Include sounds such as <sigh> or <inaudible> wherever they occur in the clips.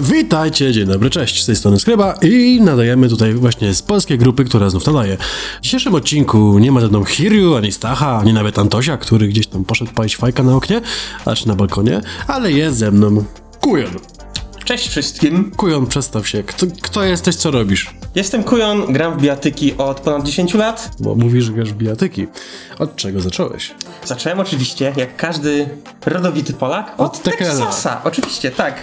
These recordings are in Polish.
Witajcie, dzień dobry, cześć, z tej strony Skryba i nadajemy tutaj właśnie z polskiej grupy, która znów nadaje. W dzisiejszym odcinku nie ma ze mną Hiryu, ani Stacha, ani nawet Antosia, który gdzieś tam poszedł palić fajka na oknie, aż na balkonie, ale jest ze mną Kujon. Cześć wszystkim. Kujon, przedstaw się. Kto, kto jesteś, co robisz? Jestem Kujon, gram w biatyki od ponad 10 lat. Bo mówisz, że grasz w bijatyki. Od czego zacząłeś? Zacząłem oczywiście, jak każdy rodowity Polak, od, Od Tekena. Texasa. Oczywiście, tak.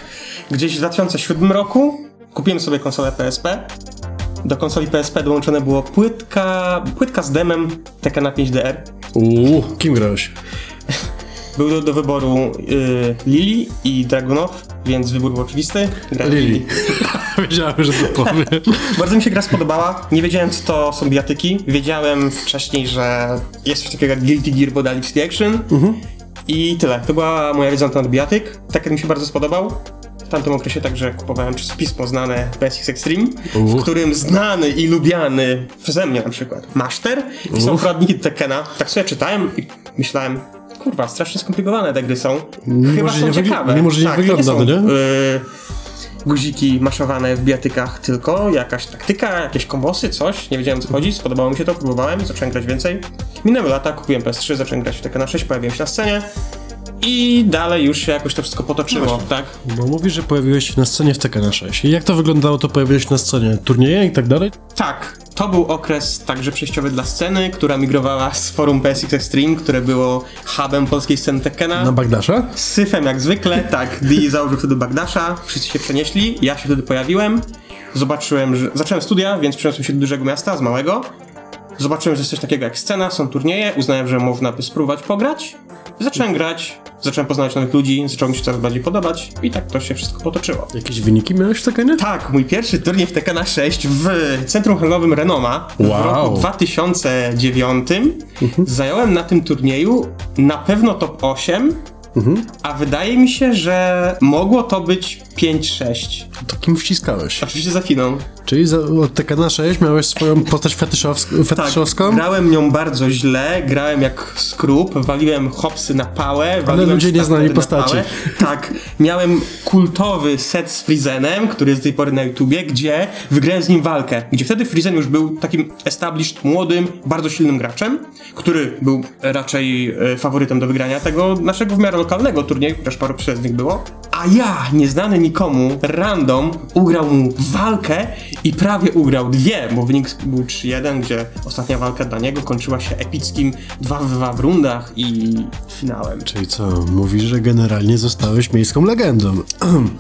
Gdzieś w 2007 roku kupiłem sobie konsolę PSP. Do konsoli PSP dołączone było płytka, płytka z demem Tekena 5DR. Uuu, kim grałeś? Był do, do wyboru y, Lili i Dragunow, więc wybór był oczywisty. Grałem Lili. <laughs> Wiedziałem, że to powiem. <laughs> Bardzo mi się gra spodobała. Nie wiedziałem, co to są biatyki. Wiedziałem wcześniej, że jest coś takiego jak Guilty Gear Modality Action. I tyle. To była moja wiedza na temat biatyk. Tekken mi się bardzo spodobał. W tamtym okresie także kupowałem pismo znane PSX Extreme, w którym znany i lubiany przeze mnie na przykład Master i są poradniki Tekkena. Tak sobie czytałem i myślałem, kurwa, strasznie skomplikowane te gry są. Mimo, Chyba są ciekawe. mimo, że nie tak, to wygląda, są, no nie? y, guziki maszowane w bijatykach, tylko jakaś taktyka, jakieś kombosy, coś. Nie wiedziałem co chodzi, spodobało mi się to, próbowałem i zacząłem grać więcej. Minęły lata, kupiłem PS3, zacząłem grać w Tekkena 6, pojawiłem się na scenie i dalej już się jakoś to wszystko potoczyło, tak? Bo mówisz, że pojawiłeś się na scenie w Tekkena 6. I jak to wyglądało, to pojawiłeś się na scenie? Turnieje i tak dalej? Tak, to był okres także przejściowy dla sceny, która migrowała z forum PSX Extreme, które było hubem polskiej sceny Tekkena. Na Bagdasza? Z syfem jak zwykle, tak. <laughs> Dee założył wtedy Bagdasza, wszyscy się przenieśli, ja się wtedy pojawiłem. Zobaczyłem, że. Zacząłem studia, więc przeniosłem się do dużego miasta, z małego. Zobaczyłem, że jest coś takiego jak scena, są turnieje, uznałem, że można by spróbować pograć. Zacząłem grać, zacząłem poznawać nowych ludzi, zaczęło mi się coraz bardziej podobać i tak to się wszystko potoczyło. Jakieś wyniki miałeś w Tekkenie? Tak, mój pierwszy turniej w Tekkena 6 w centrum handlowym Renoma w Wow. roku 2009 zająłem na tym turnieju na pewno top 8, a wydaje mi się, że mogło to być 5-6. To kim wciskałeś? Oczywiście za finą. Czyli za, od Tekkena 6 miałeś swoją postać Tak, fetyszowską? grałem nią bardzo źle, grałem jak skrup, waliłem hopsy na pałę, waliłem ludzie nie znali postaci. pałę. Tak, miałem kultowy set z Frizenem, który jest do tej pory na YouTubie, gdzie wygrałem z nim walkę, gdzie wtedy Frizen już był takim established, młodym, bardzo silnym graczem, który był raczej e, faworytem do wygrania tego naszego w miarę lokalnego turnieju, chociaż paru przyjezdnych było. A ja, nieznany nikomu, random, ugrał mu walkę i prawie ugrał dwie, bo wynik był 3-1, gdzie ostatnia walka dla niego kończyła się epickim 2-2 w rundach i finałem. Czyli co, mówisz, że generalnie zostałeś miejską legendą.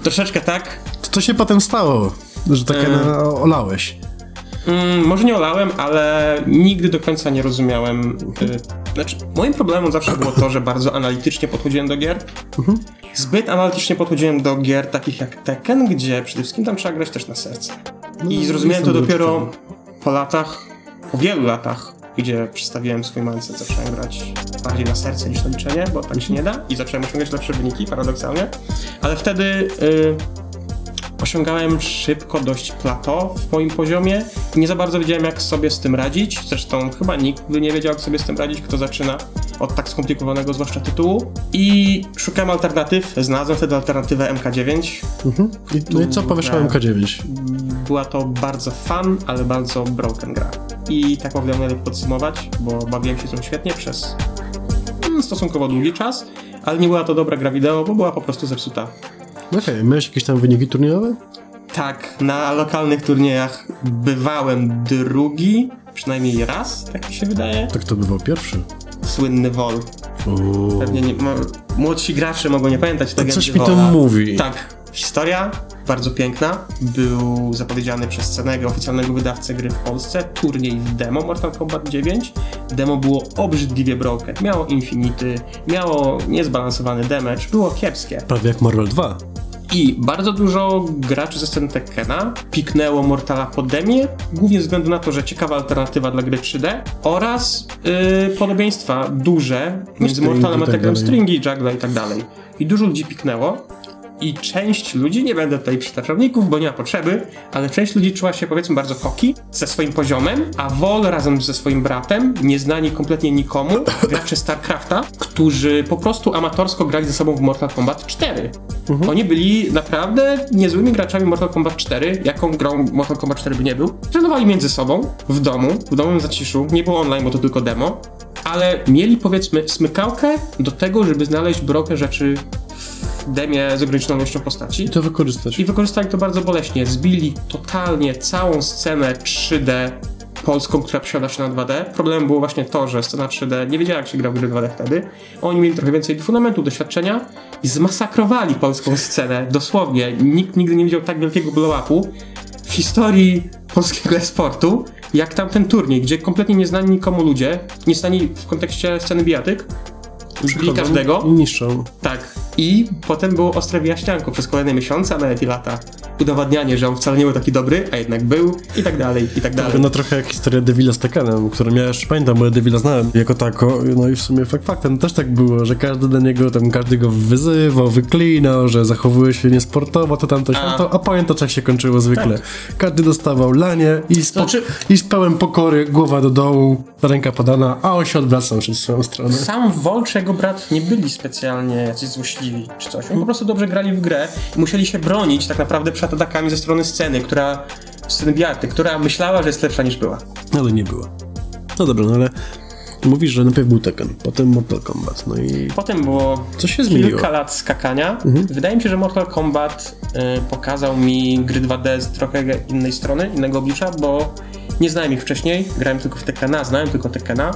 Troszeczkę tak. Co to się potem stało, że Tekkena olałeś? Mm, może nie olałem, ale nigdy do końca nie rozumiałem. Y, znaczy, moim problemem zawsze było to, że bardzo analitycznie podchodziłem do gier. Zbyt analitycznie podchodziłem do gier takich jak Tekken, gdzie przede wszystkim tam trzeba grać też na serce. I zrozumiałem to dopiero po latach, po wielu latach, gdzie przedstawiłem swój mindset, zacząłem grać bardziej na serce niż na liczenie, bo tak się nie da i zacząłem osiągać lepsze wyniki, paradoksalnie. Ale wtedy y, osiągałem szybko dość plato w moim poziomie nie za bardzo wiedziałem, jak sobie z tym radzić. Zresztą chyba nikt by nie wiedział, jak sobie z tym radzić, kto zaczyna od tak skomplikowanego, zwłaszcza tytułu. I szukałem alternatyw. Znalazłem wtedy alternatywę MK9. Mhm. I, no i co powiesz o grałem. MK9? Była to bardzo fun, ale bardzo broken gra. I tak mogę najlepiej podsumować, bo bawiłem się z nią świetnie przez mm, stosunkowo długi czas, ale nie była to dobra gra wideo, bo była po prostu zepsuta. Okej, miałeś jakieś tam wyniki turniejowe? Tak, na lokalnych turniejach bywałem drugi, przynajmniej raz, tak mi się wydaje. Tak to bywał pierwszy. Słynny Wol. Pewnie nie, młodsi gracze mogą nie pamiętać tego. Coś mi to mówi. Tak, historia bardzo piękna. Był zapowiedziany przez Cenego, oficjalnego wydawcę gry w Polsce, turniej w demo Mortal Kombat 9. Demo było obrzydliwie broken. Miało infinity, miało niezbalansowany damage, było kiepskie. Prawie jak Marvel 2. I bardzo dużo graczy ze sceny Tekkena piknęło Mortala pod demie, głównie ze względu na to, że ciekawa alternatywa dla gry 3D oraz yy, podobieństwa duże między stringi Mortalem a tak Tekkenem, stringi, juggler i tak dalej. I dużo ludzi piknęło. I część ludzi, nie będę tutaj przytaczowników, bo nie ma potrzeby, ale część ludzi czuła się powiedzmy bardzo koki ze swoim poziomem, a Vol razem ze swoim bratem, nieznani kompletnie nikomu, <laughs> gracze StarCrafta, którzy po prostu amatorsko grali ze sobą w Mortal Kombat 4. Oni byli naprawdę niezłymi graczami Mortal Kombat 4, jaką grą Mortal Kombat 4 by nie był. Trenowali między sobą, w domu, w domowym zaciszu, nie było online, bo to tylko demo, ale mieli powiedzmy smykałkę do tego, żeby znaleźć brokę rzeczy w demie z ograniczoną ilością postaci. I to wykorzystać. I wykorzystali to bardzo boleśnie. Zbili totalnie całą scenę 3D polską, która przesiada się na 2D. Problemem było właśnie to, że scena 3D nie wiedziała, jak się gra w gry 2D wtedy. Oni mieli trochę więcej fundamentu, doświadczenia i zmasakrowali polską scenę. Dosłownie. Nikt nigdy nie widział tak wielkiego blow-upu w historii polskiego e-sportu, jak tamten turniej, gdzie kompletnie nieznani nikomu ludzie, nieznani w kontekście sceny bijatyk, Przychodzą każdego. I niszczą. Tak. I potem było ostre wyjaśnianko przez kolejne miesiące, a nawet i lata. Udowadnianie, że on wcale nie był taki dobry, a jednak był i tak dalej, i tak dalej. No trochę jak historia Devila z Tekanem, którą ja jeszcze pamiętam, bo ja Devila znałem jako tako, no i w sumie fakt faktem też tak było, że każdy do niego, tam każdy go wyzywał, wyklinał, że zachowuje się niesportowo, to tamto, A. to, a pamiętasz jak się kończyło zwykle. Każdy dostawał lanie i z, po, Znaczy- i z pełen pokory, głowa do dołu, ręka podana, a on się odwracał przez swoją stronę. Sam Vol czy jego brat nie byli specjalnie jacyś złośliwi czy coś. Oni po prostu dobrze grali w grę i musieli się bronić tak naprawdę przed atakami ze strony sceny, która sceny biaty, która myślała, że jest lepsza niż była. Ale nie było. No dobra, no ale mówisz, że najpierw był Tekken, potem Mortal Kombat, no i Potem było Co się zmieniło? kilka lat skakania. Wydaje mi się, że Mortal Kombat y, pokazał mi gry 2D z trochę innej strony, innego oblicza, bo nie znałem ich wcześniej, grałem tylko w Tekkena, znałem tylko Tekkena,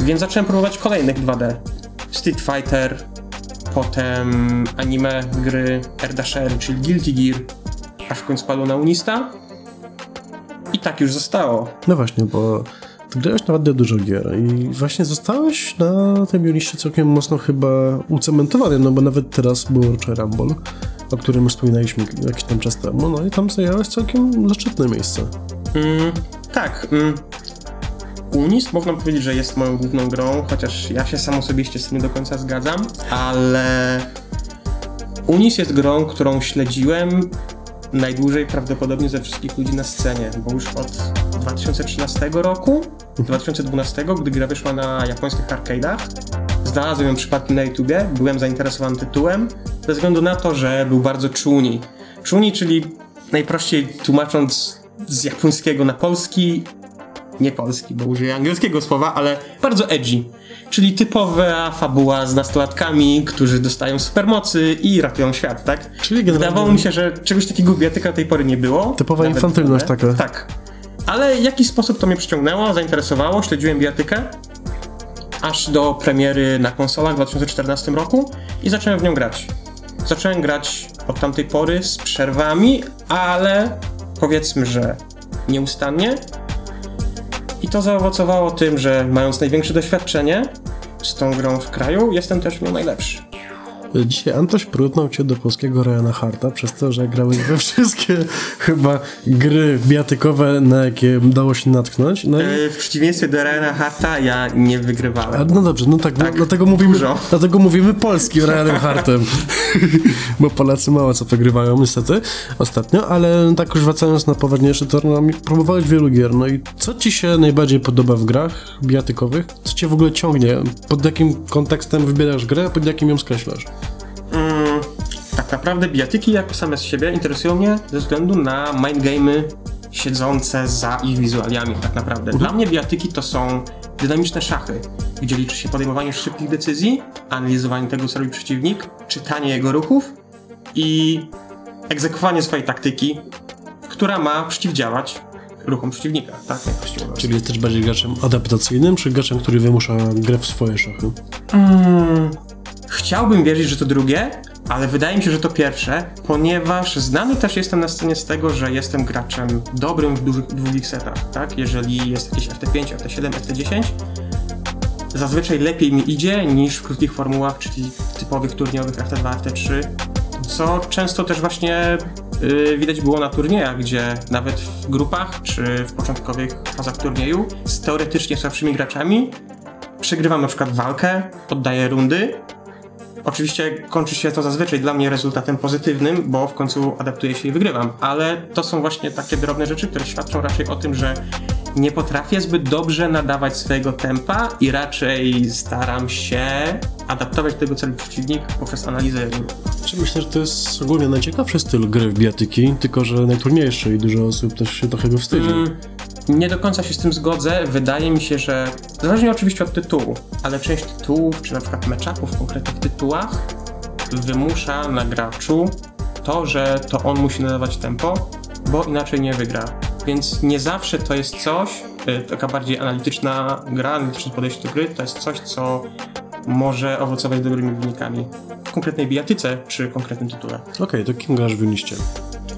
więc zacząłem próbować kolejnych 2D. Street Fighter, potem anime gry R-Dasher, czyli Guilty Gear, aż w końcu padło na Unista. I tak już zostało. No właśnie, bo ty grałeś naprawdę dużo gier i właśnie zostałeś na tym Uniście całkiem mocno chyba ucementowany, no bo nawet teraz było Rocze Rumble, o którym wspominaliśmy jakiś tam czas temu, no i tam zajęłeś całkiem zaszczytne miejsce. Mm, tak. Mm. Unis można powiedzieć, że jest moją główną grą, chociaż ja się sam osobiście z tym nie do końca zgadzam, ale Unis jest grą, którą śledziłem najdłużej prawdopodobnie ze wszystkich ludzi na scenie, bo już od 2013 roku, 2012, gdy gra wyszła na japońskich arcade'ach, znalazłem ją przypadkiem na YouTubie, byłem zainteresowany tytułem, ze względu na to, że był bardzo czuni. Czuni, czyli najprościej tłumacząc z japońskiego na polski, nie polski, bo użyję angielskiego słowa, ale bardzo edgy. Czyli typowa fabuła z nastolatkami, którzy dostają supermocy i ratują świat, tak? Czyli generalnie- Wydawało mi się, że czegoś takiego w bijatyka do tej pory nie było. Typowa infantylność taka. Tak. Ale w jakiś sposób to mnie przyciągnęło, zainteresowało, śledziłem bijatykę aż do premiery na konsolach w 2014 roku i zacząłem w nią grać. Zacząłem grać od tamtej pory z przerwami, ale powiedzmy, że nieustannie. I to zaowocowało tym, że mając największe doświadczenie z tą grą w kraju, jestem też w nią najlepszy. Dzisiaj Antoś prótnął cię do polskiego Ryana Harta przez to, że grałeś we wszystkie <laughs> chyba gry biatykowe, na jakie dało się natknąć. No i Yy, W przeciwieństwie do Ryana Harta ja nie A, wygrywałem. no dobrze, no tak, no, dlatego, mówimy, dużo. dlatego mówimy polskim Realem Hartem, <laughs> bo Polacy mało co wygrywają niestety ostatnio, ale tak już wracając na poważniejszy tor, no, próbowałeś wielu gier, no i co ci się najbardziej podoba w grach bijatykowych? Co cię w ogóle ciągnie? Pod jakim kontekstem wybierasz grę, pod jakim ją skreślasz? Tak naprawdę bijatyki jako same z siebie interesują mnie ze względu na mindgame'y siedzące za ich wizualiami tak naprawdę. Dla mnie bijatyki to są dynamiczne szachy, gdzie liczy się podejmowanie szybkich decyzji, analizowanie tego, co robi przeciwnik, czytanie jego ruchów i egzekwowanie swojej taktyki, która ma przeciwdziałać ruchom przeciwnika, tak? Jak. Czyli jesteś bardziej graczem adaptacyjnym, czy graczem, który wymusza grę w swoje szachy? Mm, chciałbym wierzyć, że to drugie, ale wydaje mi się, że to pierwsze, ponieważ znany też jestem na scenie z tego, że jestem graczem dobrym w dużych długich setach, tak? Jeżeli jest jakieś FT5, FT7, FT10, zazwyczaj lepiej mi idzie niż w krótkich formułach, czyli typowych turniejowych FT2, FT3, co często też właśnie yy, widać było na turniejach, gdzie nawet w grupach czy w początkowych fazach turnieju z teoretycznie słabszymi graczami przegrywam na przykład walkę, oddaję rundy Oczywiście kończy się to zazwyczaj dla mnie rezultatem pozytywnym, bo w końcu adaptuję się i wygrywam, ale to są właśnie takie drobne rzeczy, które świadczą raczej o tym, że nie potrafię zbyt dobrze nadawać swojego tempa i raczej staram się adaptować do tego celu przeciwnik poprzez analizę Czy myślę, że to jest ogólnie najciekawszy styl gry w bijatyki, tylko że najtrudniejszy i dużo osób też się trochę go wstydzi. Mm, Nie do końca się z tym zgodzę. Wydaje mi się, że zależnie oczywiście od tytułu, ale część tytułów, czy na przykład matchupów w konkretnych tytułach wymusza na graczu to, że to on musi nadawać tempo, bo inaczej nie wygra. Więc nie zawsze to jest coś, y, taka bardziej analityczna gra, analityczne podejście do gry, to jest coś, co może owocować dobrymi wynikami w konkretnej bijatyce czy konkretnym tytule. Okej, to kim grasz w liście?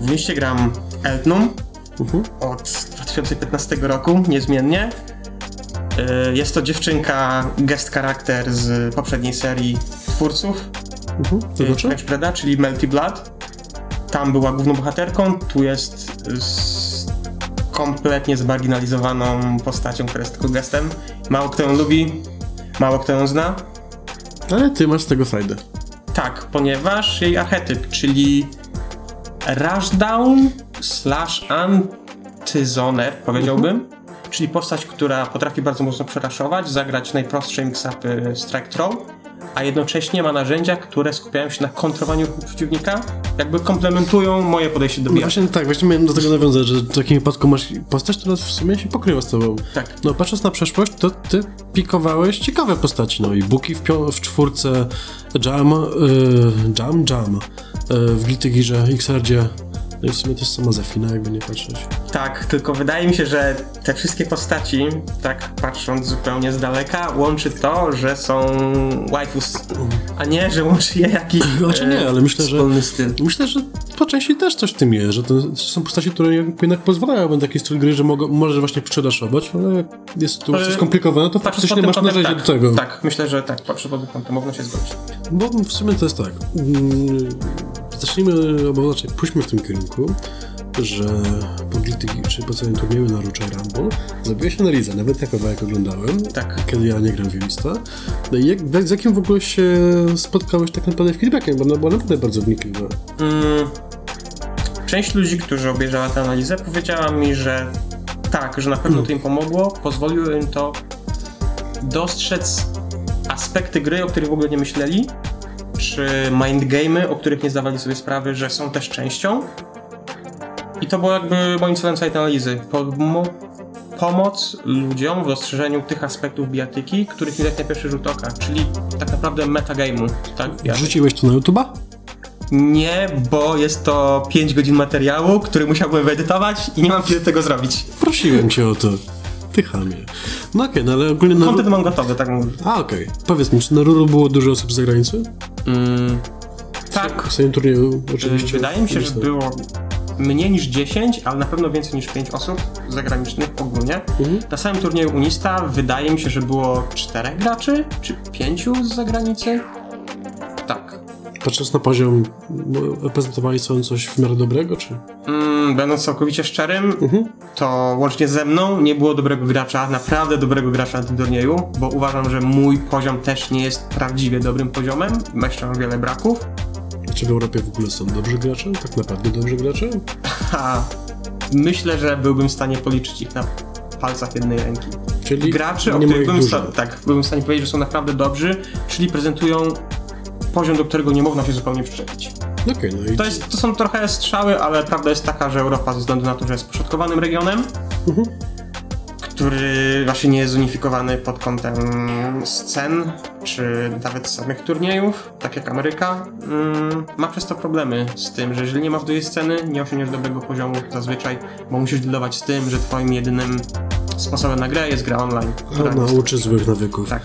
W liście gram Eltnum, Mhm. od 2015 roku, niezmiennie. Y, Jest to dziewczynka, guest charakter z poprzedniej serii twórców Mhm. To y, znaczy? French czyli Melty Blood. Tam była główną bohaterką, tu jest z kompletnie zmarginalizowaną postacią, która jest tylko gestem. Mało kto ją lubi, mało kto ją zna. Ale ty masz z tego frajdę. Tak, ponieważ jej archetyp, czyli rushdown slash antyzoner, powiedziałbym, czyli postać, która potrafi bardzo mocno przeraszować, zagrać najprostsze mix-upy strike throw, a jednocześnie ma narzędzia, które skupiają się na kontrowaniu przeciwnika, jakby komplementują moje podejście do No bijatyki. właśnie tak, właśnie miałem do tego nawiązać, że w takim wypadku masz postać, która w sumie się pokrywa z tobą. Tak. No patrząc na przeszłość, to ty pikowałeś ciekawe postaci, no i Buki w, w czwórce, Jam, y, Jam, Jam, y, w Guilty Gearze, Xrdzie, no i w sumie też sama Zefina, jakby nie patrzeć. Tak, tylko wydaje mi się, że te wszystkie postaci, tak patrząc zupełnie z daleka, łączy to, że są waifus, a nie, że łączy je jakiś <laughs> Znaczy nie, e, ale myślę, że- styl. Myślę, że po części też coś w tym jest, że to są postaci, które jednak pozwalają na taki styl gry, że mogą, możesz właśnie przydaszować, ale jak jest sytuacja E, skomplikowana, to faktycznie pod masz kątem, tak, do tego. Tak, myślę, że tak, patrzę pod tym kątem, można się zgodzić. Bo w sumie to jest tak. mm, Zacznijmy, albo raczej pójdźmy w tym kierunku, że po Guilty czy po całym turnieju na Ruczaj Rumble zrobiłeś analizę, nawet ja kawałek oglądałem, Tak. kiedy ja nie gram w Unista. No i jak, z jakim w ogóle się spotkałeś tak naprawdę feedbackiem, bo ona była naprawdę bardzo wnikliwa. Mm, część ludzi, którzy obejrzała tę analizę, powiedziała mi, że tak, że na pewno to im pomogło, pozwoliło im to dostrzec aspekty gry, o których w ogóle nie myśleli, czy mindgamy, o których nie zdawali sobie sprawy, że są też częścią. I to było jakby moim celem całej tej analizy. Pomo- pomoc ludziom w dostrzeżeniu tych aspektów bijatyki, których nie widać na pierwszy rzut oka, czyli tak naprawdę metagame'u. Tak. Wrzuciłeś to na YouTube'a? Nie, bo jest to 5 godzin materiału, który musiałbym wyedytować i nie mam kiedy tego zrobić. Prosiłem cię o to. Ty chamie. No okej, no ale ogólnie na... Kontent mam gotowy, tak mówię. A, okej. Powiedz mi, czy na Ruru było dużo osób z zagranicy? Mm, tak, W swoim turnieju oczywiście. wydaje mi się, że było mniej niż 10, ale na pewno więcej niż 5 osób zagranicznych ogólnie. Mhm. Na samym turnieju Unista wydaje mi się, że było 4 graczy, czy 5 z zagranicy. Patrząc na poziom, prezentowali sobie coś w miarę dobrego, czy? Mm, będąc całkowicie szczerym, Mhm. to łącznie ze mną nie było dobrego gracza, naprawdę dobrego gracza na tym turnieju, bo uważam, że mój poziom też nie jest prawdziwie dobrym poziomem. Jeszcze mam wiele braków. Czy w Europie w ogóle są dobrzy gracze? Tak naprawdę dobrzy gracze? <laughs> A myślę, że byłbym w stanie policzyć ich na palcach jednej ręki. Czyli Graczy, o których dużo. sta- tak, byłbym w stanie powiedzieć, że są naprawdę dobrzy, czyli prezentują poziom, do którego nie można się zupełnie przyczepić. Okej, no i To, jest, to są trochę strzały, ale prawda jest taka, że Europa ze względu na to, że jest poszatkowanym regionem, Mhm. który właśnie nie jest zunifikowany pod kątem scen, czy nawet samych turniejów, tak jak Ameryka, mm, ma przez to problemy z tym, że jeżeli nie masz dużej sceny, nie osiągniesz dobrego poziomu zazwyczaj, bo musisz dealować z tym, że twoim jedynym sposobem na grę jest gra online. a nauczy złych nawyków. tak.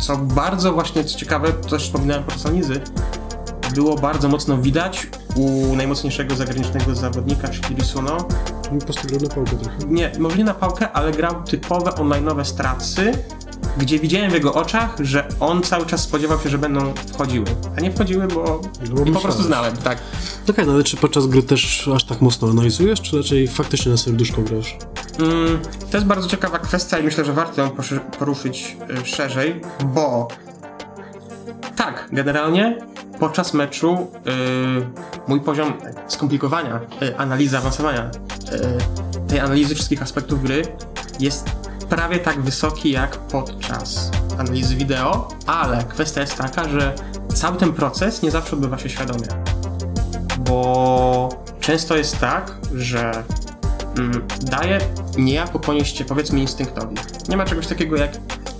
Co bardzo właśnie, co ciekawe, też wspominałem podczas analizy, było bardzo mocno widać u najmocniejszego zagranicznego zawodnika, czyli Risuno. Po prostu grał na pałkę trochę. Nie, może nie na pałkę, ale grał typowe online'owe stracy, gdzie widziałem w jego oczach, że on cały czas spodziewał się, że będą wchodziły. A nie wchodziły, bo, po prostu znałem, tak. Okej, no ale czy podczas gry też aż tak mocno analizujesz, czy raczej faktycznie na serduszko grasz? Mm, to jest bardzo ciekawa kwestia i myślę, że warto ją poruszyć y, szerzej, bo Tak, generalnie podczas meczu yy, mój poziom skomplikowania, yy, analizy, awansowania yy, tej analizy wszystkich aspektów gry jest prawie tak wysoki jak podczas analizy wideo, ale kwestia jest taka, że cały ten proces nie zawsze odbywa się świadomie. Bo często jest tak, że mm, daje niejako ponieść się powiedzmy instynktowi. Nie ma czegoś takiego jak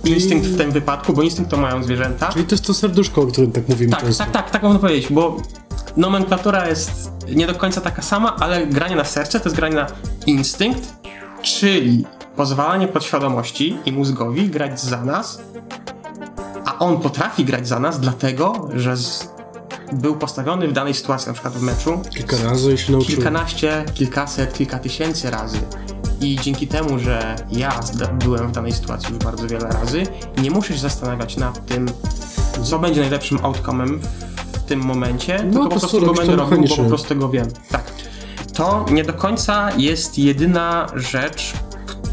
instynkt w tym wypadku, bo instynkt to mają zwierzęta. Czyli to jest to serduszko, o którym tak mówimy Tak, często. tak, tak, tak można powiedzieć, bo nomenklatura jest nie do końca taka sama, ale granie na serce to jest granie na instynkt, czyli pozwalanie podświadomości i mózgowi grać za nas, a on potrafi grać za nas dlatego, że z, był postawiony w danej sytuacji, na przykład w meczu, Kilka razy i się nauczyłem. kilkanaście, kilkaset, kilka tysięcy razy. I dzięki temu, że ja byłem w danej sytuacji już bardzo wiele razy, nie muszę się zastanawiać nad tym, co będzie najlepszym outcome'em w tym momencie, tylko po prostu go będę robił, bo po prostu go wiem. Tak. To nie do końca jest jedyna rzecz,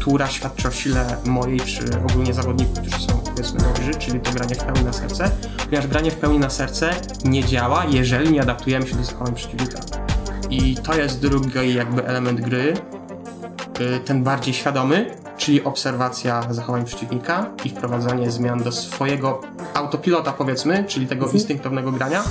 która świadczy o sile mojej, czy ogólnie zawodników, którzy są powiedzmy dobrzy, czyli to granie w pełni na serce, ponieważ granie w pełni na serce nie działa, jeżeli nie adaptujemy się do zachowań przeciwnika. I to jest drugi jakby element gry, y, ten bardziej świadomy, czyli obserwacja zachowań przeciwnika i wprowadzanie zmian do swojego autopilota powiedzmy, czyli tego instynktownego grania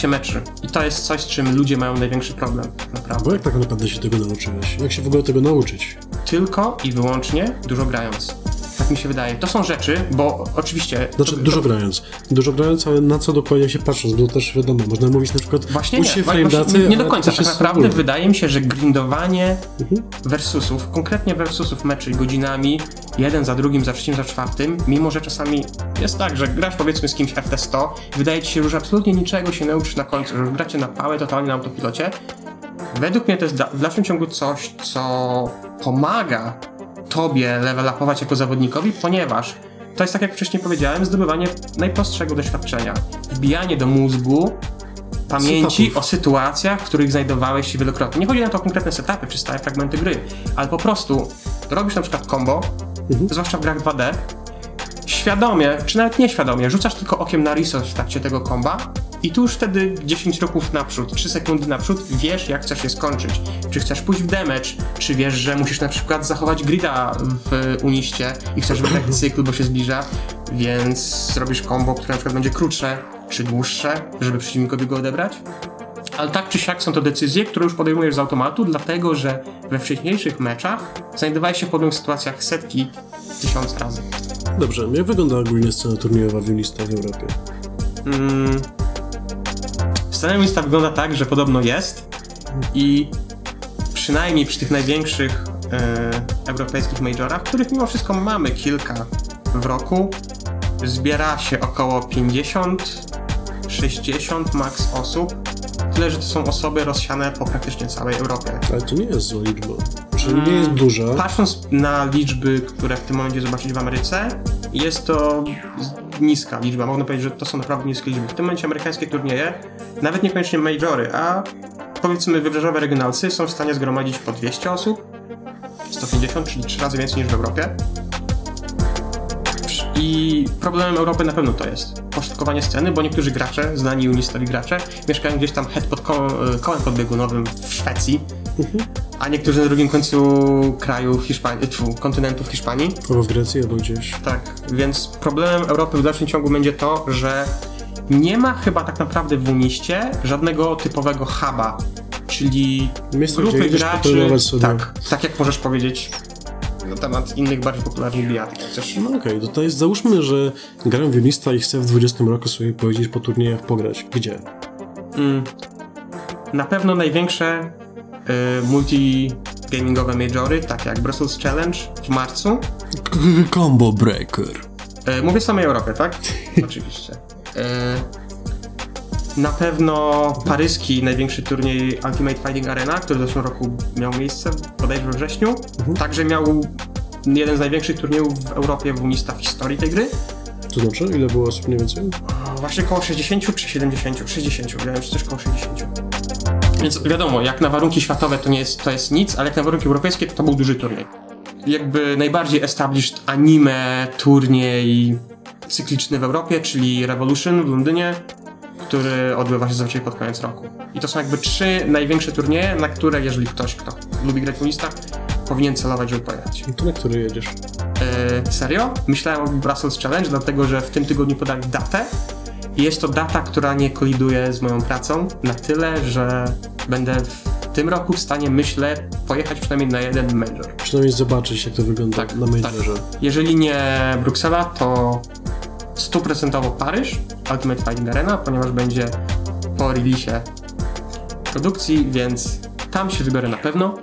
trakcie meczy. I to jest coś, z czym ludzie mają największy problem, naprawdę. Bo jak tak naprawdę się tego nauczyłeś? Jak się w ogóle tego nauczyć? Tylko i wyłącznie dużo grając. Tak mi się wydaje. To są rzeczy, bo oczywiście... Znaczy, to, dużo grając. Dużo grając, ale na co dokładnie się patrząc, bo to też wiadomo, można mówić na przykład Właśnie nie, się właśnie frame nie, nie do końca. to Tak naprawdę wydaje mi się, że grindowanie Mhm. versusów, konkretnie versusów meczy godzinami, jeden za drugim, za trzecim, za czwartym, mimo że czasami jest tak, że grasz powiedzmy z kimś FT100, wydaje ci się, że absolutnie niczego się nauczysz na końcu, że gracie na pałę totalnie na autopilocie. Według mnie to jest w dalszym ciągu coś, co pomaga tobie level upować jako zawodnikowi, ponieważ to jest tak jak wcześniej powiedziałem, zdobywanie najprostszego doświadczenia. Wbijanie do mózgu pamięci Setupów. o sytuacjach, w których znajdowałeś się wielokrotnie. Nie chodzi na to o konkretne setupy czy stałe fragmenty gry, ale po prostu robisz na przykład combo, zwłaszcza w grach 2D, świadomie, czy nawet nieświadomie, rzucasz tylko okiem na resource w trakcie tego komba i tu już wtedy 10 kroków naprzód, 3 sekundy naprzód wiesz jak chcesz je skończyć. Czy chcesz pójść w damage, czy wiesz, że musisz na przykład zachować grida w uniście i chcesz wygrać <laughs> cykl, bo się zbliża, więc zrobisz combo, które na przykład będzie krótsze czy dłuższe, żeby przeciwnikowi go odebrać. Ale tak czy siak są to decyzje, które już podejmujesz z automatu, dlatego że we wcześniejszych meczach znajdowałeś się w podobnych sytuacjach setki, tysiąc razy. Dobrze, jak wygląda ogólnie scena turniejowa wiolinista w Europie? Mm. Scena lista wygląda tak, że podobno jest i przynajmniej przy tych największych e, europejskich majorach, których mimo wszystko mamy kilka w roku, zbiera się około 50-60 max osób. Tyle, że to są osoby rozsiane po praktycznie całej Europie. Ale to nie jest zła liczba. Czyli nie jest duża. Patrząc na liczby, które w tym momencie zobaczyć w Ameryce, jest to niska liczba. Można powiedzieć, że to są naprawdę niskie liczby. W tym momencie amerykańskie turnieje, nawet niekoniecznie majory, a powiedzmy wybrzeżowe regionalcy są w stanie zgromadzić po 200 osób, 150, czyli 3 razy więcej niż w Europie. I problemem Europy na pewno to jest poszatkowanie sceny, bo niektórzy gracze, znani unistowi gracze, mieszkają gdzieś tam head pod ko- kołem podbiegunowym w Szwecji, a niektórzy na drugim końcu kraju Hiszpanii, tfu, kontynentu w Hiszpanii. Albo w Grecji, albo gdzieś. Tak, więc problemem Europy w dalszym ciągu będzie to, że nie ma chyba tak naprawdę w Uniście żadnego typowego huba, czyli Miejsce, grupy graczy, tak, tak jak możesz powiedzieć na temat innych bardziej popularnych bijat. jak Chcesz No okej, to, to jest załóżmy, że gram wiolinista i chcę w 20 roku sobie powiedzieć po turniejach pograć. Gdzie? Mm. Na pewno największe y, multi-gamingowe majory, takie jak Brussels Challenge w marcu. Combo Breaker. Y, mówię o samej Europie, tak? <laughs> Oczywiście. Y, na pewno paryski największy turniej Ultimate Fighting Arena, który w zeszłym roku miał miejsce, bodajże we wrześniu. Także miał jeden z największych turniejów w Europie w Unista w historii tej gry. To znaczy, ile było osób mniej więcej? Właśnie koło 60 czy 70? 60, wydaje mi się, coś koło 60. Więc wiadomo, jak na warunki światowe to nie jest, to jest nic, ale jak na warunki europejskie to, to był duży turniej. Jakby najbardziej established anime turniej cykliczny w Europie, czyli Revolution w Londynie, który odbywa się zazwyczaj pod koniec roku. I to są jakby trzy największe turnieje, na które jeżeli ktoś, kto lubi grać w listach, powinien celować, żeby pojechać. To na który jedziesz? Yy, serio? Myślałem o Brussels Challenge, dlatego że w tym tygodniu podali datę. I jest to data, która nie koliduje z moją pracą na tyle, że będę w tym roku w stanie, myślę, pojechać przynajmniej na jeden major. Przynajmniej zobaczyć, jak to wygląda Tak, na majorze. Jeżeli nie Bruksela, to stuprocentowo Paryż, Ultimate Fighting Arena, ponieważ będzie po releasie produkcji, więc tam się wybiorę na pewno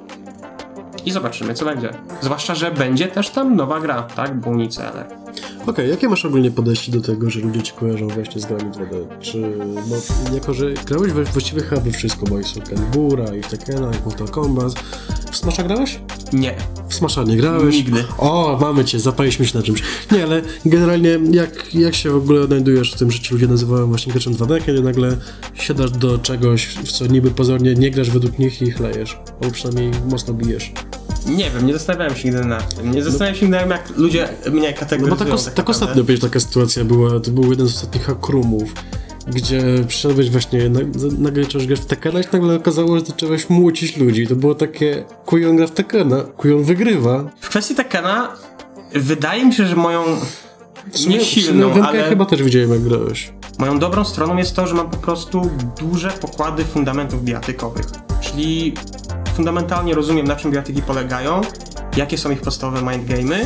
i zobaczymy, co będzie. Zwłaszcza, że będzie też tam nowa gra, tak? Bunny CLR. Okej, jakie masz ogólnie podejście do tego, że ludzie ci kojarzą właśnie z grami 2D? Czy, no, jako że grałeś we, właściwie chyba we wszystko, bo i w Soul Calibura, i w Tekkena, i Mortal Kombat. W Smasha grałeś? Nie. W Smasha nie grałeś? Nigdy. O, mamy cię, zapaliśmy się na czymś. Nie, ale generalnie jak, jak się w ogóle odnajdujesz w tym, że ci ludzie nazywają właśnie graczem 2D, kiedy nagle siadasz do czegoś, w co niby pozornie nie grasz według nich i chlejesz? Albo przynajmniej mocno bijesz. Nie wiem, nie zastanawiałem się nigdy nad tym. Nie zastanawiałem się nigdy, jak ludzie mnie No kategoryzują. bo tak, os- tak tak ostatnio przecież taka sytuacja była, to był jeden z ostatnich hakrumów, gdzie przyszedłeś właśnie, nagle zacząłeś grać w Tekkena i się nagle okazało, że zacząłeś młócić ludzi. To było takie, Kujon gra w Tekkena, Kujon wygrywa. W kwestii Tekkena wydaje mi się, że moją nie silną, ale chyba też widziałem jak grałeś. moją dobrą stroną jest to, że mam po prostu duże pokłady fundamentów bijatykowych. Czyli fundamentalnie rozumiem, na czym bijatyki polegają, jakie są ich podstawowe mindgamey,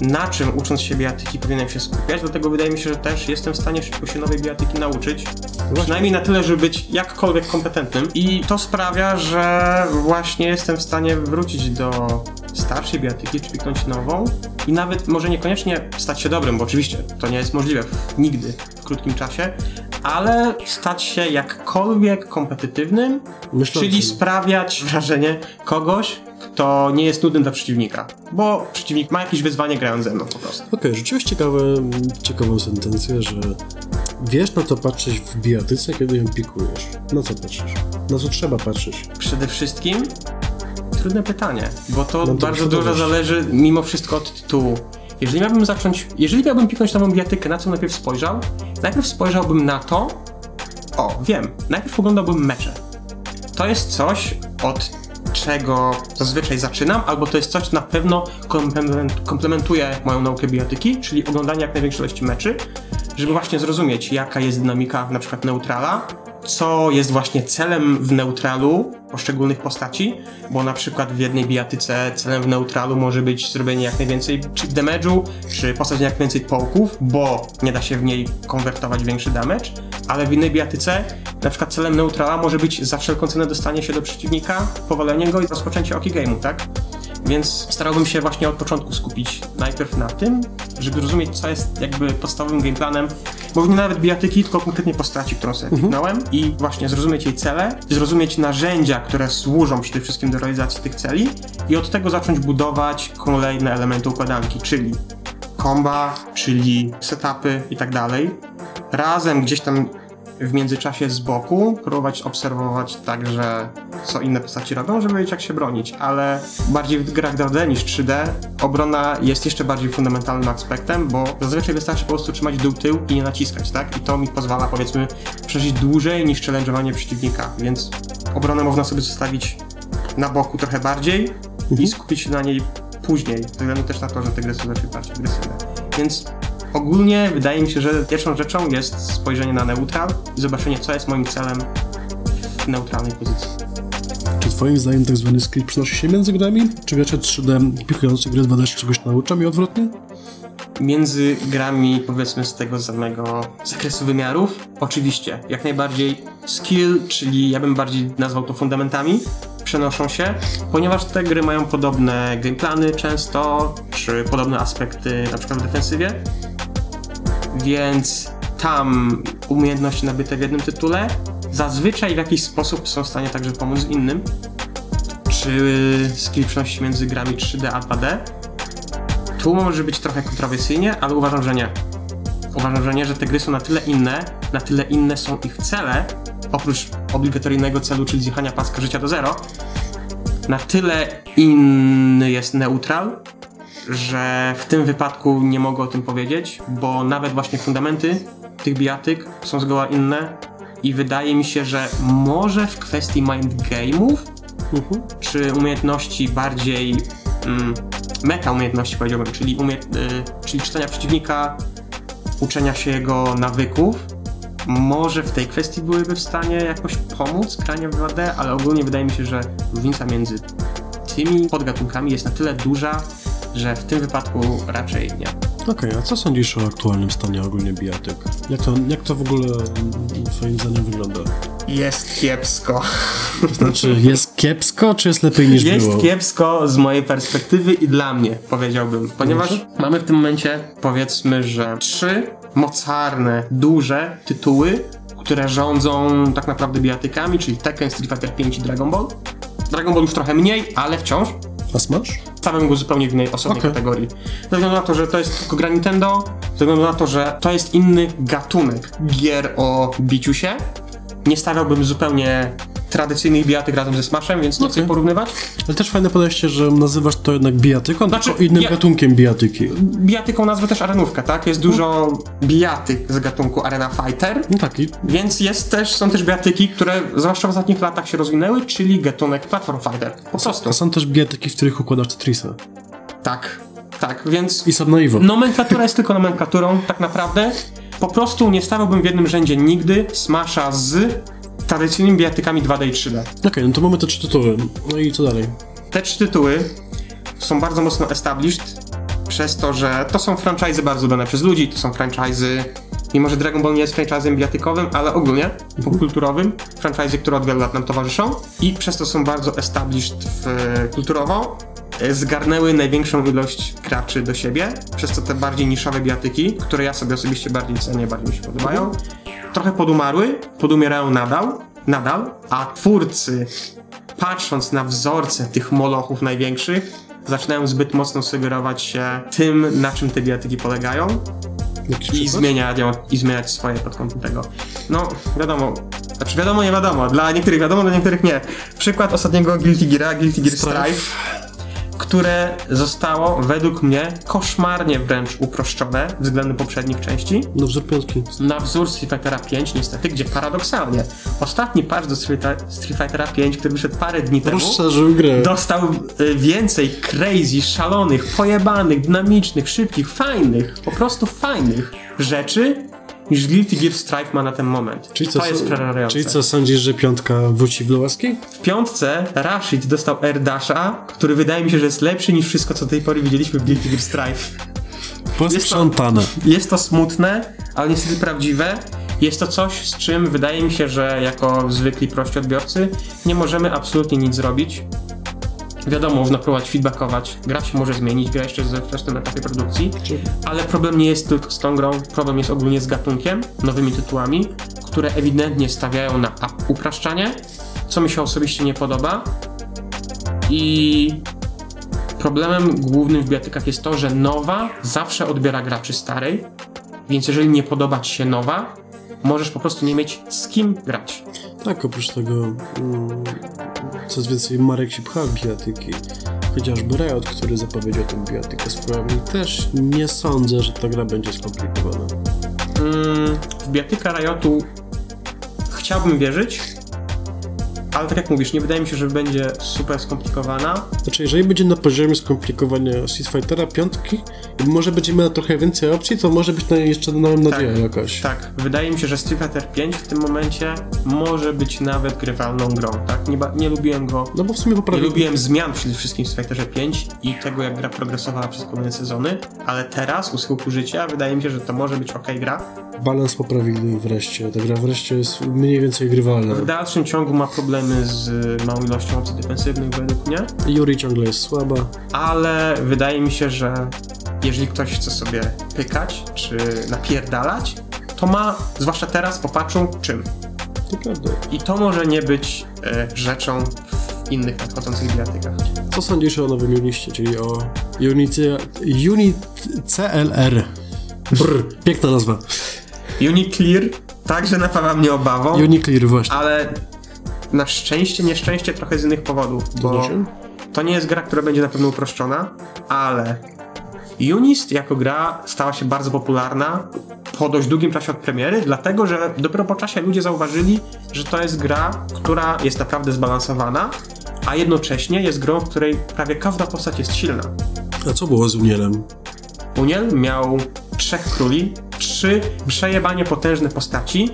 na czym ucząc się bijatyki powinienem się skupiać, dlatego wydaje mi się, że też jestem w stanie szybko się nowej bijatyki nauczyć. Przynajmniej na tyle, żeby być jakkolwiek kompetentnym. I to sprawia, że właśnie jestem w stanie wrócić do starszej bijatyki, czy kliknąć nową i nawet może niekoniecznie stać się dobrym, bo oczywiście to nie jest możliwe nigdy w krótkim czasie, ale stać się jakkolwiek kompetytywnym, Myślącym. czyli sprawiać wrażenie kogoś, kto nie jest nudny dla przeciwnika, bo przeciwnik ma jakieś wyzwanie grając ze mną po prostu. Okej, rzuciłeś ciekawe, ciekawą sentencję, że wiesz na co patrzeć w bijatyce, kiedy ją pikujesz. Na co patrzysz? Na co trzeba patrzeć? Przede wszystkim trudne pytanie, bo to No to bardzo dużo zależy mimo wszystko od tytułu. Jeżeli miałbym zacząć, jeżeli miałbym piknąć nową bijatykę, na co najpierw spojrzał? Najpierw spojrzałbym na to, o, wiem, najpierw oglądałbym mecze. To jest coś, od czego zazwyczaj zaczynam, albo to jest coś, co na pewno komplement, komplementuje moją naukę bijatyki, czyli oglądanie jak największej ilości meczy, żeby właśnie zrozumieć, jaka jest dynamika na przykład neutrala, co jest właśnie celem w neutralu poszczególnych postaci, bo na przykład w jednej bijatyce celem w neutralu może być zrobienie jak najwięcej czy damage'u, czy posadzenie jak najwięcej połków, bo nie da się w niej konwertować większy damage, ale w innej bijatyce na przykład celem neutrala może być za wszelką cenę dostanie się do przeciwnika, powalenie go i rozpoczęcie oki game'u, tak? Więc starałbym się właśnie od początku skupić najpierw na tym, żeby zrozumieć, co jest jakby podstawowym gameplanem, bo nie nawet bijatyki, tylko konkretnie postaci, którą sobie kliknąłem i właśnie zrozumieć jej cele, zrozumieć narzędzia, które służą przede wszystkim do realizacji tych celi i od tego zacząć budować kolejne elementy układanki, czyli komba, czyli setupy i tak dalej. Razem gdzieś tam w międzyczasie z boku próbować obserwować także co inne postaci robią, żeby wiedzieć jak się bronić, ale bardziej w grach 2D niż 3D obrona jest jeszcze bardziej fundamentalnym aspektem, bo zazwyczaj wystarczy po prostu trzymać dół tył i nie naciskać, tak? I to mi pozwala powiedzmy przeżyć dłużej niż challenge'owanie przeciwnika, więc obronę można sobie zostawić na boku trochę bardziej i skupić się na niej później, ze względu też na to, że te gry są bardziej agresywne. Więc ogólnie wydaje mi się, że pierwszą rzeczą jest spojrzenie na neutral i zobaczenie, co jest moim celem w neutralnej pozycji. Czy twoim zdaniem tak zwany skill przenosi się między grami? Czy gracze 3D pikujący gry 2D się czegoś nauczą i odwrotnie? Między grami, powiedzmy, z tego samego zakresu wymiarów, oczywiście, jak najbardziej skill, czyli ja bym bardziej nazwał to fundamentami, przenoszą się, ponieważ te gry mają podobne gameplany często, czy podobne aspekty, na przykład w defensywie, więc tam umiejętności nabyte w jednym tytule zazwyczaj w jakiś sposób są w stanie także pomóc innym. Czy skill między grami 3D a 2D? Tu może być trochę kontrowersyjnie, ale uważam, że nie. Uważam, że nie, że te gry są na tyle inne, na tyle inne są ich cele, oprócz obligatoryjnego celu, czyli zjechania paska życia do zero, na tyle inny jest neutral, że w tym wypadku nie mogę o tym powiedzieć, bo nawet właśnie fundamenty tych bijatyk są zgoła inne i wydaje mi się, że może w kwestii mind game'ów Mhm. czy umiejętności bardziej mm, meta umiejętności powiedziałbym, czyli, umie, y, czyli czytania przeciwnika, uczenia się jego nawyków, może w tej kwestii byłyby w stanie jakoś pomóc granie w 2D, ale ogólnie wydaje mi się, że różnica między tymi podgatunkami jest na tyle duża, że w tym wypadku raczej nie. Okej, a co sądzisz o aktualnym stanie ogólnie bijatyk? Jak to, jak to w ogóle mm, twoim zdaniem wygląda? Jest kiepsko. To znaczy, jest kiepsko, czy jest lepiej niż Jest było? kiepsko z mojej perspektywy i dla mnie, powiedziałbym. Ponieważ mamy w tym momencie, powiedzmy, że trzy mocarne, duże tytuły, które rządzą tak naprawdę bijatykami, czyli Tekken, Street Fighter 5 i Dragon Ball. Dragon Ball już trochę mniej, ale wciąż. A Smash? Stawiam go zupełnie w innej osobnej Okej. kategorii. Ze względu na to, że to jest tylko gra Nintendo, ze względu na to, że to jest inny gatunek gier o biciu się. Nie stawiałbym zupełnie tradycyjnych bijatyk razem ze Smashem, więc nie chcę Okej. ich porównywać. Ale też fajne podejście, że nazywasz to jednak bijatyką, Znaczy, tylko innym ja- gatunkiem bijatyki. bijatyką nazwę też arenówka, tak? Jest dużo bijatyk z gatunku Arena Fighter, No tak, i więc jest też, są też bijatyki, które zwłaszcza w ostatnich latach się rozwinęły, czyli gatunek Platform Fighter. Po prostu. a są też bijatyki, w których układasz Tetrisa. Tak, tak, więc I Subnaivo. nomenklatura jest tylko nomenklaturą, tak naprawdę. Po prostu nie stawiałbym w jednym rzędzie nigdy Smasha z tradycyjnymi bijatykami 2D i 3D. Okej, no to mamy te trzy tytuły. No i co dalej? Te trzy tytuły są bardzo mocno established przez to, że to są franchise bardzo lubione przez ludzi, to są franchise, mimo że Dragon Ball nie jest franchisem bijatykowym, ale ogólnie popkulturowym, franchise, które od wielu lat nam towarzyszą i przez to są bardzo established w, kulturowo, zgarnęły największą ilość graczy do siebie, przez to te bardziej niszowe bijatyki, które ja sobie osobiście bardziej cenię, bardziej mi się podobają, trochę podumarły, podumierają nadal, nadal, a twórcy patrząc na wzorce tych molochów największych, zaczynają zbyt mocno sugerować się tym, na czym te bijatyki polegają i zmieniać, i zmieniać swoje pod kątem tego. No, wiadomo, znaczy wiadomo, nie wiadomo, dla niektórych wiadomo, dla niektórych nie. Przykład ostatniego Guilty Geara, Guilty Gear Strife. Które zostało według mnie koszmarnie wręcz uproszczone względem poprzednich części No wzór piątki. na wzór Street Fightera 5 niestety, gdzie paradoksalnie ostatni patch do Street, Street Fightera 5, który wyszedł parę dni temu, Rozszerzył grę. dostał y, więcej crazy, szalonych, pojebanych, dynamicznych, szybkich, fajnych, po prostu fajnych rzeczy niż Guilty Gear Strife ma na ten moment. Czyli co, to jest przerażające. czyli co, sądzisz, że piątka wróci w łaski? W piątce Rashid dostał Air Dasha, który wydaje mi się, że jest lepszy niż wszystko, co do tej pory widzieliśmy w Guilty Gear Strife. Posprzątane. Jest to smutne, ale niestety prawdziwe. Jest to coś, z czym wydaje mi się, że jako zwykli prości odbiorcy nie możemy absolutnie nic zrobić. Wiadomo, można próbować feedbackować, gra się może zmienić, gra jeszcze jest we wczesnym etapie produkcji, ale problem nie jest tylko z tą grą, problem jest ogólnie z gatunkiem, nowymi tytułami, które ewidentnie stawiają na up- upraszczanie, co mi się osobiście nie podoba. I problemem głównym w biatykach jest to, że nowa zawsze odbiera graczy starej, więc jeżeli nie podoba ci się nowa, możesz po prostu nie mieć z kim grać. Tak, oprócz tego mm, coraz więcej marek się pcha w bijatyki. Chociażby Riot, który zapowiedział tę bijatykę z prawami, też nie sądzę, że ta gra będzie skomplikowana. Mm, w biatyka Riotu chciałbym wierzyć, ale tak jak mówisz, nie wydaje mi się, że będzie super skomplikowana. Znaczy, jeżeli będzie na poziomie skomplikowania Street Fightera piątki może będzie miała trochę więcej opcji, to może być na jeszcze mam nadzieję jakaś. Tak, wydaje mi się, że Street Fighter 5 w tym momencie może być nawet grywalną grą, tak? Nie, nie lubiłem go No bo w sumie Nie poprawi... lubiłem zmian przede wszystkim w Street Fighterze 5 i tego, jak gra progresowała przez kolejne sezony, ale teraz, u schyłku życia, wydaje mi się, że to może być ok gra. balans poprawili wreszcie. Ta gra wreszcie jest mniej więcej grywalna. W dalszym ciągu ma problemy z małą ilością opcji defensywnych według mnie, Yuri ciągle jest słaba. ale wydaje mi się, że jeżeli ktoś chce sobie pykać czy napierdalać, to ma, zwłaszcza teraz po patchu, czym. I to może nie być e, rzeczą w innych nadchodzących biatykach. Co sądzisz o nowym Uniście, czyli o Unicie, Unit CLR? Brr, piękna nazwa. Uniclear także napawa mnie obawą. Uniclear właśnie. ale na szczęście, nieszczęście trochę z innych powodów, bo to nie jest gra, która będzie na pewno uproszczona, ale Unist jako gra stała się bardzo popularna po dość długim czasie od premiery, dlatego że dopiero po czasie ludzie zauważyli, że to jest gra, która jest naprawdę zbalansowana, a jednocześnie jest grą, w której prawie każda postać jest silna. A co było z Unielem? Uniel miał trzech króli, trzy przejebanie potężne postaci,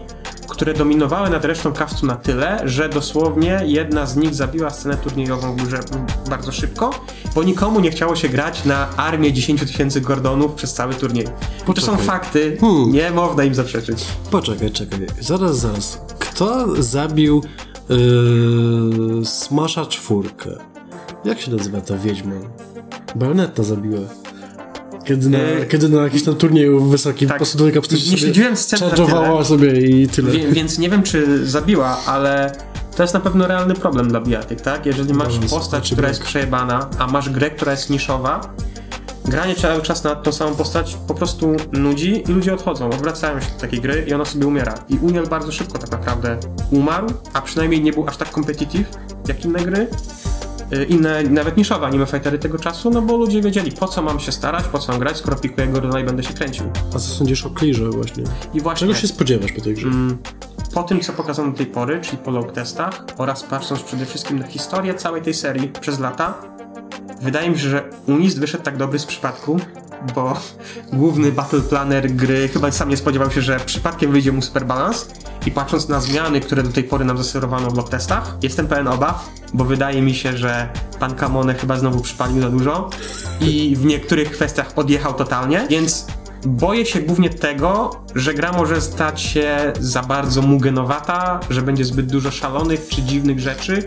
które dominowały nad resztą kastu na tyle, że dosłownie jedna z nich zabiła scenę turniejową w grze bardzo szybko, bo nikomu nie chciało się grać na armię 10 tysięcy Gordonów przez cały turniej. To są Poczekaj. fakty, Hmm. nie można im zaprzeczyć. Poczekaj, czekaj. Zaraz, zaraz. Kto zabił yy, Smasha czwórkę? Jak się nazywa ta wiedźma? Bajonetta zabiła. Kiedy na, E, kiedy na jakiś tam turnieju wysokim tak. po prostu dwójka Nie sobie śledziłem scen na charge'owała tyle. sobie i tyle. Wie, więc nie wiem, czy zabiła, ale to jest na pewno realny problem dla bijatyk, tak? Jeżeli masz Balans, postać, która jest przejebana, a masz grę, która jest niszowa, granie cały czas na tą samą postać po prostu nudzi i ludzie odchodzą, odwracają się do takiej gry i ona sobie umiera. I Uniel bardzo szybko tak naprawdę umarł, a przynajmniej nie był aż tak competitive jak inne gry. Y, Inne, nawet niszowe anime fightery tego czasu, no bo ludzie wiedzieli po co mam się starać, po co mam grać, skoro pikuję Gordona i będę się kręcił. A co sądzisz o Clearze właśnie? I właśnie... Czego się spodziewasz po tej grze? Mm, Po tym, co pokazano do tej pory, czyli po log testach oraz patrząc przede wszystkim na historię całej tej serii przez lata, wydaje mi się, że Unist wyszedł tak dobry z przypadku, bo główny battle planner gry chyba sam nie spodziewał się, że przypadkiem wyjdzie mu super balans i patrząc na zmiany, które do tej pory nam zaserwowano w log testach, jestem pełen obaw, bo wydaje mi się, że pan Kamone chyba znowu przypalił za dużo i w niektórych kwestiach odjechał totalnie, więc Boję się głównie tego, że gra może stać się za bardzo mugenowata, że będzie zbyt dużo szalonych czy dziwnych rzeczy,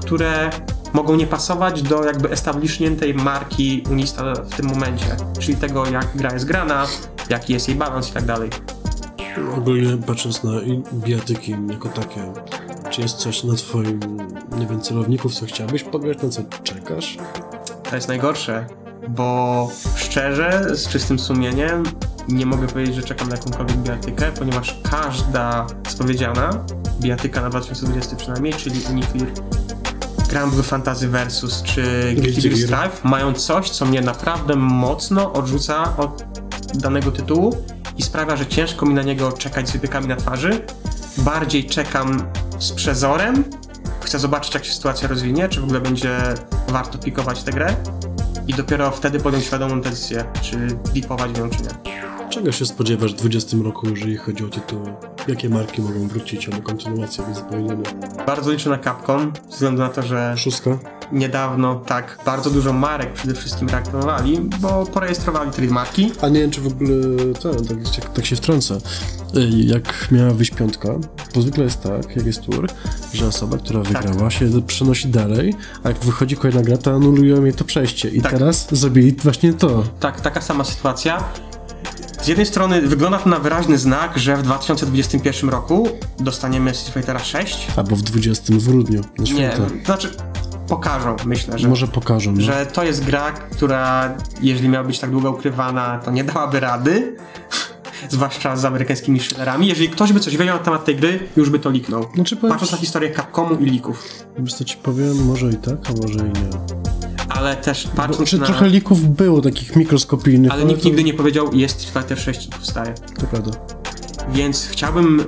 które mogą nie pasować do jakby establishniętej marki Unista w tym momencie, czyli tego jak gra jest grana, jaki jest jej balans i tak dalej. Ogólnie patrząc na bijatyki jako takie, czy jest coś na twoim, nie wiem, celowników, co chciałbyś pograć, na co czekasz? To jest najgorsze, bo szczerze, z czystym sumieniem, nie mogę powiedzieć, że czekam na jakąkolwiek bijatykę, ponieważ każda spowiedziana, bijatyka na 2020 przynajmniej, czyli Unifir, Blue Fantasy Versus czy Guilty Gear. Strive, mają coś, co mnie naprawdę mocno odrzuca od danego tytułu i sprawia, że ciężko mi na niego czekać z wypiekami na twarzy. Bardziej czekam z przezorem, chcę zobaczyć, jak się sytuacja rozwinie, czy w ogóle będzie warto pikować tę grę i dopiero wtedy podjąć świadomą decyzję, czy dipować w nią, czy nie. Czego się spodziewasz w 20 roku, jeżeli chodzi o tytuły? Jakie marki mogą wrócić albo kontynuację wyzupełnienia? Bardzo liczę na Capcom, ze względu na to, że Szóstka? Niedawno tak bardzo dużo marek przede wszystkim reaktywowali, bo porejestrowali trademarki. A nie wiem, czy w ogóle ten, tak, tak, tak się wtrącę. Jak miała wyjść piątka, bo zwykle jest tak, jak jest tour, że osoba, która wygrała się przenosi dalej, a jak wychodzi kolejna gra, to anulują jej to przejście. I Tak. teraz zrobili właśnie to. Tak, taka sama sytuacja. Z jednej strony wygląda to na wyraźny znak, że w 2021 roku dostaniemy Street Fightera 6. Albo w 20 w grudniu, na Nie, znaczy pokażą, myślę, że, Może pokażą. No. że to jest gra, która jeżeli miała być tak długo ukrywana, to nie dałaby rady. <laughs> Zwłaszcza z amerykańskimi thrillerami. Jeżeli ktoś by coś wiedział na temat tej gry, już by to liknął. Znaczy, powiem Patrząc na historię Capcomu i lików. Wiesz co ci powiem, może i tak, a może i nie. Ale też Bo, patrząc czy na... trochę lików było takich mikroskopijnych, Ale nikt to, nigdy nie powiedział, jest Street Fighter 6 i powstaje. To prawda. Więc chciałbym y,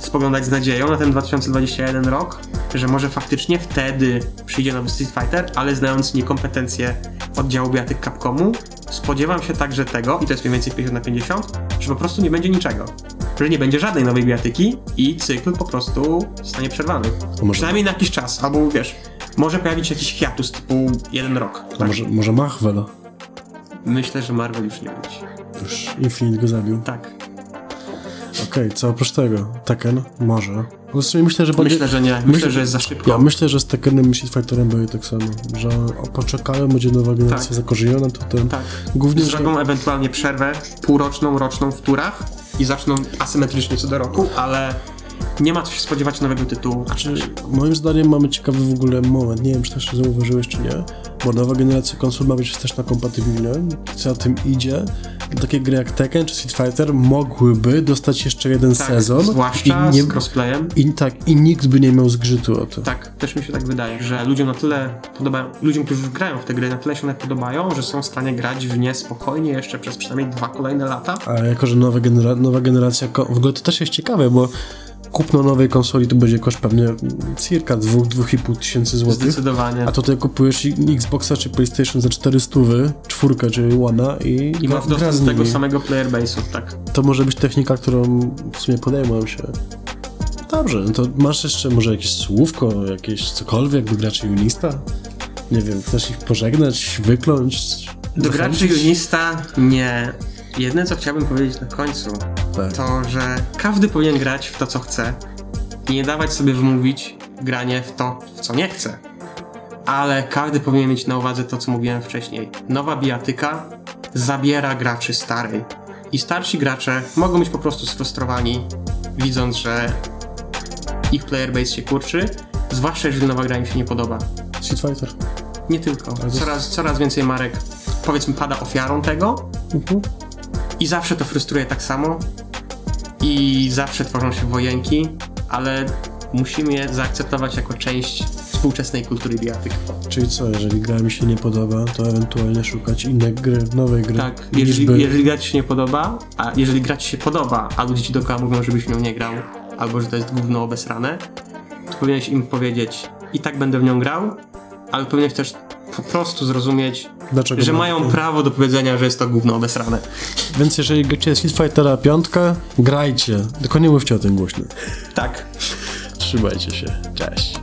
spoglądać z nadzieją na ten 2021 rok, że może faktycznie wtedy przyjdzie nowy Street Fighter, ale znając niekompetencje oddziału bijatyk Capcomu, spodziewam się także tego, i to jest mniej więcej 50 na 50, że po prostu nie będzie niczego. Że nie będzie żadnej nowej bijatyki i cykl po prostu zostanie przerwany. Może, Przynajmniej na jakiś czas, albo wiesz, może pojawić się jakiś hiatus typu jeden rok. Tak? może, może Machwela? Myślę, że Marvel już nie będzie. Już Infinite go zabił. Tak. Okej, co oprócz tego? Tekken? Może. W sumie myślę, że będzie... Myślę, że nie. Myślę, że jest za szybko. Ja myślę, że z Tekkenem i Street Fighterem będzie tak samo, że poczekają, będzie nowa generacja Tak. zakorzeniona, to ten... Tak. Głównie, że... Zrobią ewentualnie przerwę półroczną, roczną w turach i zaczną asymetrycznie co do roku, ale nie ma co się spodziewać nowego tytułu. Czy, moim zdaniem mamy ciekawy w ogóle moment, nie wiem czy też zauważyłeś czy nie, bo nowa generacja konsol ma być wsteczna kompatybilna, co za tym idzie, takie gry jak Tekken czy Street Fighter mogłyby dostać jeszcze jeden Tak, sezon zwłaszcza i, nie, z crossplayem. i, tak, i nikt by nie miał zgrzytu o to. Tak, też mi się tak wydaje, że ludziom na tyle podobają, ludziom, którzy grają w te gry, na tyle się one podobają, że są w stanie grać w nie spokojnie jeszcze przez przynajmniej dwa kolejne lata. A jako, że nowa, genera- nowa generacja, w ogóle to też jest ciekawe, bo kupno nowej konsoli to będzie koszt pewnie circa 2-2,5 tysięcy złotych. Zdecydowanie. A tutaj kupujesz i- Xboxa czy PlayStation za 400, czwórkę czy One'a i, I masz dostęp z tego samego player base'u, tak. To może być technika, którą w sumie podejmą się. Dobrze, no to masz jeszcze może jakieś słówko, jakieś cokolwiek do graczy Unista? Nie wiem, chcesz ich pożegnać, wykląć? Do graczy? Unista nie. Jedyne co chciałbym powiedzieć na końcu, Tak. to że każdy powinien grać w to, co chce i nie dawać sobie wmówić granie w to, w co nie chce. Ale każdy powinien mieć na uwadze to, co mówiłem wcześniej. Nowa bijatyka zabiera graczy starej. I starsi gracze mogą być po prostu sfrustrowani, widząc, że ich player base się kurczy, zwłaszcza jeżeli nowa gra im się nie podoba. Street Fighter. Nie tylko. Coraz, coraz więcej marek, powiedzmy, pada ofiarą tego Mhm. I zawsze to frustruje tak samo i zawsze tworzą się wojenki, ale musimy je zaakceptować jako część współczesnej kultury bijatyk. Czyli co, jeżeli gra mi się nie podoba, to ewentualnie szukać innej gry, nowej gry. Tak, jeżeli, by- jeżeli gra ci się nie podoba, a jeżeli gra ci się podoba, a ludzie ci dookoła mówią, żebyś w nią nie grał, albo że to jest gówno obesrane, to powinieneś im powiedzieć, i tak będę w nią grał, ale powinieneś też po prostu zrozumieć, Dlaczego że ma- mają prawo do powiedzenia, że jest to gówno obesrane. Więc jeżeli gracie Street Fightera piątka, grajcie. Tylko nie mówcie o tym głośno. Tak. Trzymajcie się. Cześć.